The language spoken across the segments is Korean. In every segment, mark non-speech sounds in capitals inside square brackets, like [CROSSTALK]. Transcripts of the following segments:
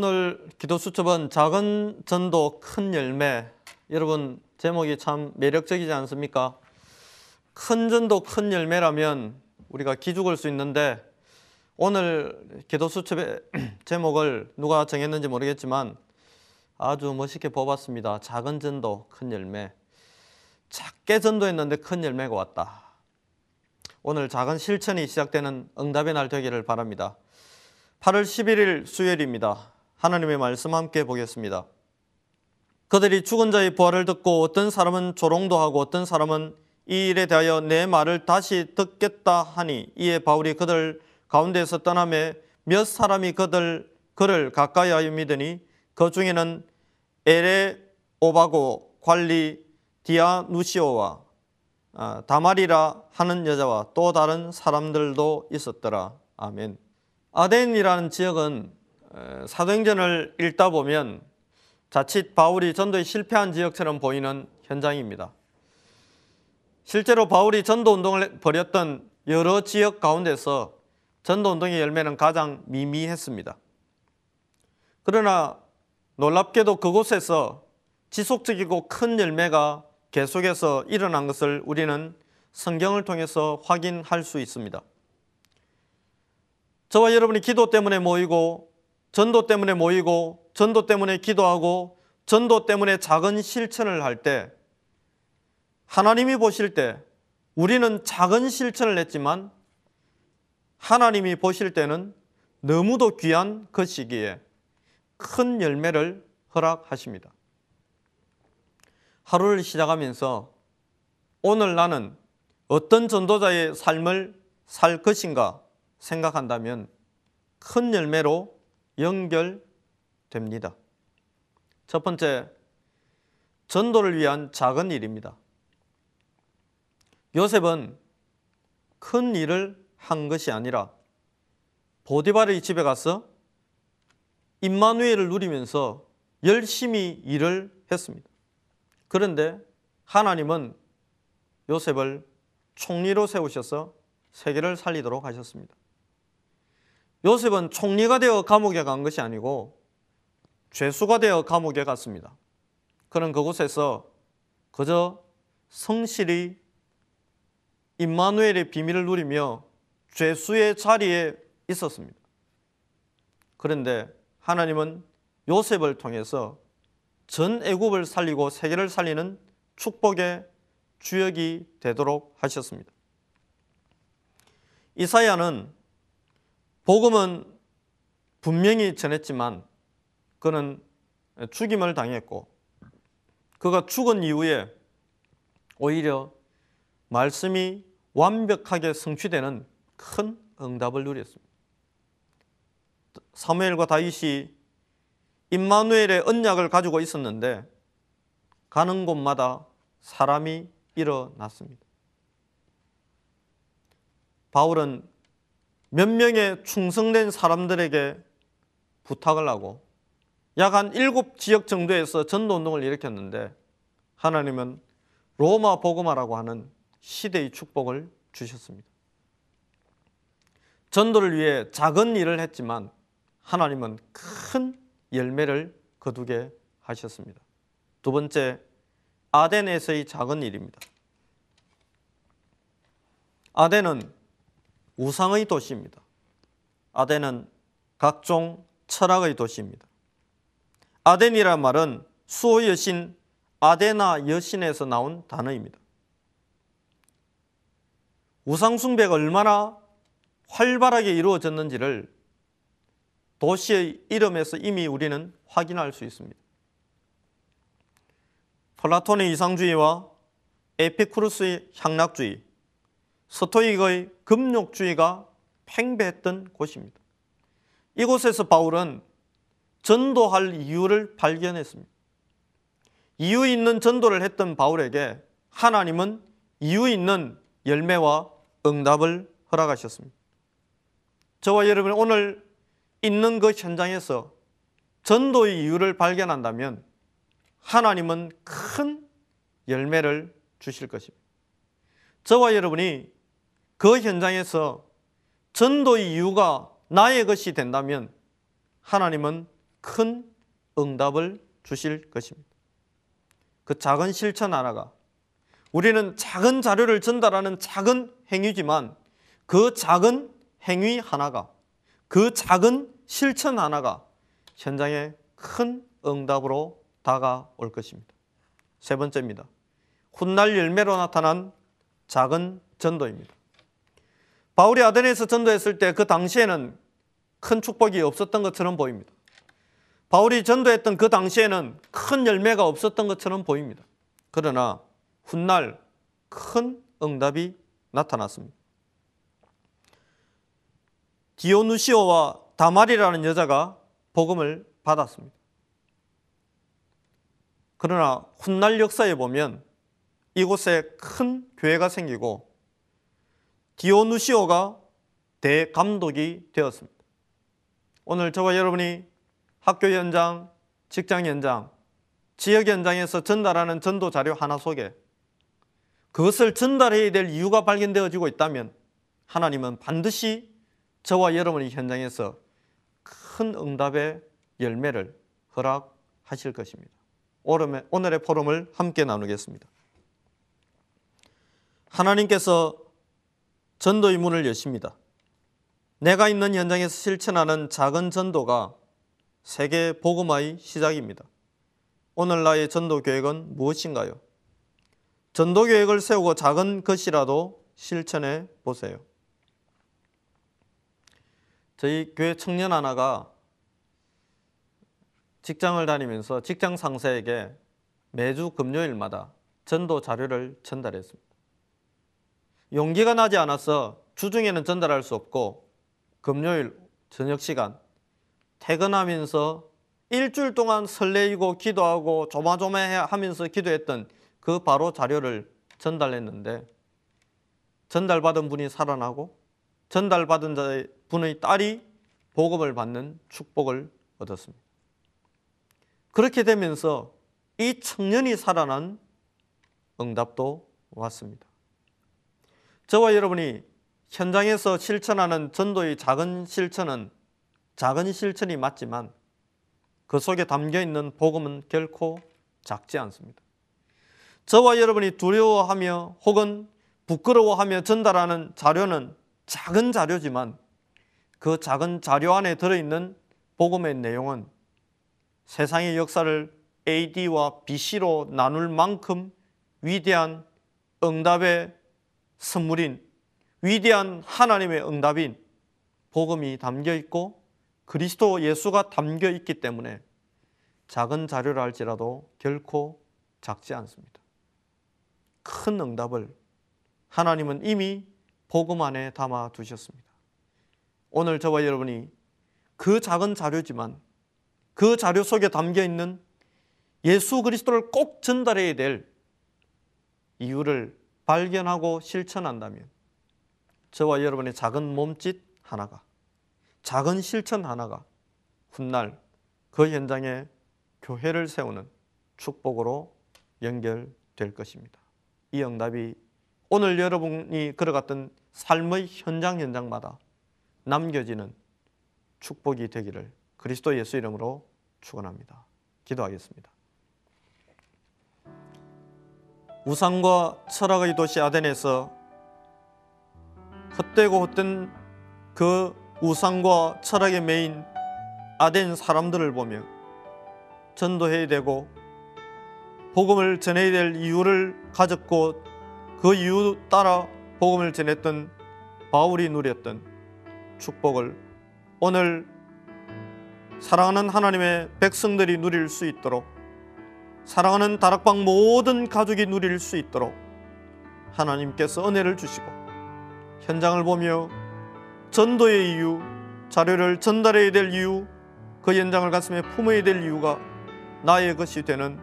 오늘 기도 수첩은 작은 전도 큰 열매. 여러분 제목이 참 매력적이지 않습니까? 큰 전도 큰 열매라면 우리가 기죽을 수 있는데 오늘 기도 수첩의 [CLEARS THROAT] 제목을 누가 정했는지 모르겠지만 아주 멋있게 뽑았습니다. 작은 전도 큰 열매. 작게 전도했는데 큰 열매가 왔다. 오늘 작은 실천이 시작되는 응답의 날 되기를 바랍니다. 8월 11일 수요일입니다. 하나님의 말씀 함께 보겠습니다. 그들이 죽은 자의 부활을 듣고 어떤 사람은 조롱도 하고 어떤 사람은 이 일에 대하여 내 말을 다시 듣겠다 하니 이에 바울이 그들 가운데에서 떠나매 몇 사람이 그들 그를 가까이 하여 믿으니 그 중에는 에레 오바고 관리 디아누시오와 아, 다말이라 하는 여자와 또 다른 사람들도 있었더라. 아멘. 아덴이라는 지역은 사도행전을 읽다 보면 자칫 바울이 전도에 실패한 지역처럼 보이는 현장입니다. 실제로 바울이 전도 운동을 벌였던 여러 지역 가운데서 전도 운동의 열매는 가장 미미했습니다. 그러나 놀랍게도 그곳에서 지속적이고 큰 열매가 계속해서 일어난 것을 우리는 성경을 통해서 확인할 수 있습니다. 저와 여러분이 기도 때문에 모이고 전도 때문에 모이고 전도 때문에 기도하고 전도 때문에 작은 실천을 할 때 하나님이 보실 때 우리는 작은 실천을 했지만 하나님이 보실 때는 너무도 귀한 그 시기에 큰 열매를 허락하십니다. 하루를 시작하면서 오늘 나는 어떤 전도자의 삶을 살 것인가 생각한다면 큰 열매로 연결됩니다. 첫 번째, 전도를 위한 작은 일입니다. 요셉은 큰 일을 한 것이 아니라 보디바르의 집에 가서 임마누엘을 누리면서 열심히 일을 했습니다. 그런데 하나님은 요셉을 총리로 세우셔서 세계를 살리도록 하셨습니다. 요셉은 총리가 되어 감옥에 간 것이 아니고 죄수가 되어 감옥에 갔습니다. 그는 그곳에서 그저 성실히 임마누엘의 비밀을 누리며 죄수의 자리에 있었습니다. 그런데 하나님은 요셉을 통해서 전 애굽을 살리고 세계를 살리는 축복의 주역이 되도록 하셨습니다. 이사야는 복음은 분명히 전했지만 그는 죽임을 당했고 그가 죽은 이후에 오히려 말씀이 완벽하게 성취되는 큰 응답을 누렸습니다. 사무엘과 다윗이 임마누엘의 언약을 가지고 있었는데 가는 곳마다 사람이 일어났습니다. 바울은 몇 명의 충성된 사람들에게 부탁을 하고 약 한 일곱 지역 정도에서 전도 운동을 일으켰는데 하나님은 로마 복음화라고 하는 시대의 축복을 주셨습니다. 전도를 위해 작은 일을 했지만 하나님은 큰 열매를 거두게 하셨습니다. 두 번째, 아덴에서의 작은 일입니다. 아덴은 우상의 도시입니다. 아덴은 각종 철학의 도시입니다. 아덴이란 말은 수호 여신 아데나 여신에서 나온 단어입니다. 우상숭배가 얼마나 활발하게 이루어졌는지를 도시의 이름에서 이미 우리는 확인할 수 있습니다. 플라톤의 이상주의와 에피쿠르스의 향락주의, 스토익의 금욕주의가 팽배했던 곳입니다. 이곳에서 바울은 전도할 이유를 발견했습니다. 이유 있는 전도를 했던 바울에게 하나님은 이유 있는 열매와 응답을 허락하셨습니다. 저와 여러분 오늘 있는 그 현장에서 전도의 이유를 발견한다면 하나님은 큰 열매를 주실 것입니다. 저와 여러분이 그 현장에서 전도의 이유가 나의 것이 된다면 하나님은 큰 응답을 주실 것입니다. 그 작은 실천 하나가 우리는 작은 자료를 전달하는 작은 행위지만 그 작은 행위 하나가 그 작은 실천 하나가 현장에 큰 응답으로 다가올 것입니다. 세 번째입니다. 훗날 열매로 나타난 작은 전도입니다. 바울이 아덴에서 전도했을 때 그 당시에는 큰 축복이 없었던 것처럼 보입니다. 바울이 전도했던 그 당시에는 큰 열매가 없었던 것처럼 보입니다. 그러나 훗날 큰 응답이 나타났습니다. 디오누시오와 다말이라는 여자가 복음을 받았습니다. 그러나 훗날 역사에 보면 이곳에 큰 교회가 생기고 디오누시오가 대감독이 되었습니다. 오늘 저와 여러분이 학교 현장, 직장 현장, 지역 현장에서 전달하는 전도 자료 하나 속에 그것을 전달해야 될 이유가 발견되어지고 있다면 하나님은 반드시 저와 여러분이 현장에서 큰 응답의 열매를 허락하실 것입니다. 오늘의 포럼을 함께 나누겠습니다. 하나님께서 전도의 문을 여십니다. 내가 있는 현장에서 실천하는 작은 전도가 세계 복음화의 시작입니다. 오늘 나의 전도 계획은 무엇인가요? 전도 계획을 세우고 작은 것이라도 실천해 보세요. 저희 교회 청년 하나가 직장을 다니면서 직장 상사에게 매주 금요일마다 전도 자료를 전달했습니다. 용기가 나지 않아서 주중에는 전달할 수 없고 금요일 저녁 시간 퇴근하면서 일주일 동안 설레이고 기도하고 조마조마하면서 기도했던 그 바로 자료를 전달했는데 전달받은 분이 살아나고 전달받은 분의 딸이 복음을 받는 축복을 얻었습니다. 그렇게 되면서 이 청년이 살아난 응답도 왔습니다. 저와 여러분이 현장에서 실천하는 전도의 작은 실천은 작은 실천이 맞지만 그 속에 담겨 있는 복음은 결코 작지 않습니다. 저와 여러분이 두려워하며 혹은 부끄러워하며 전달하는 자료는 작은 자료지만 그 작은 자료 안에 들어있는 복음의 내용은 세상의 역사를 AD와 BC로 나눌 만큼 위대한 응답의 선물인 위대한 하나님의 응답인 복음이 담겨 있고 그리스도 예수가 담겨 있기 때문에 작은 자료라 할지라도 결코 작지 않습니다. 큰 응답을 하나님은 이미 복음 안에 담아 두셨습니다. 오늘 저와 여러분이 그 작은 자료지만 그 자료 속에 담겨 있는 예수 그리스도를 꼭 전달해야 될 이유를 발견하고 실천한다면 저와 여러분의 작은 몸짓 하나가 작은 실천 하나가 훗날 그 현장에 교회를 세우는 축복으로 연결될 것입니다. 이 응답이 오늘 여러분이 걸어갔던 삶의 현장 현장마다 남겨지는 축복이 되기를 그리스도 예수 이름으로 축원합니다. 기도하겠습니다. 우상과 철학의 도시 아덴에서 헛되고 헛된 그 우상과 철학에 매인 아덴 사람들을 보며 전도해야 되고 복음을 전해야 될 이유를 가졌고 그 이유 따라 복음을 전했던 바울이 누렸던 축복을 오늘 사랑하는 하나님의 백성들이 누릴 수 있도록 사랑하는 다락방 모든 가족이 누릴 수 있도록 하나님께서 은혜를 주시고 현장을 보며 전도의 이유, 자료를 전달해야 될 이유, 그 현장을 가슴에 품어야 될 이유가 나의 것이 되는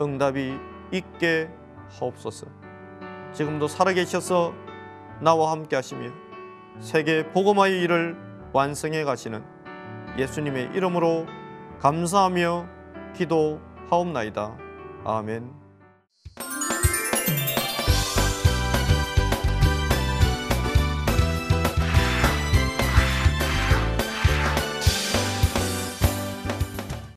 응답이 있게 하옵소서. 지금도 살아계셔서 나와 함께 하시며 세계 복음화의 일을 완성해 가시는 예수님의 이름으로 감사하며 기도 하옵나이다. 아멘.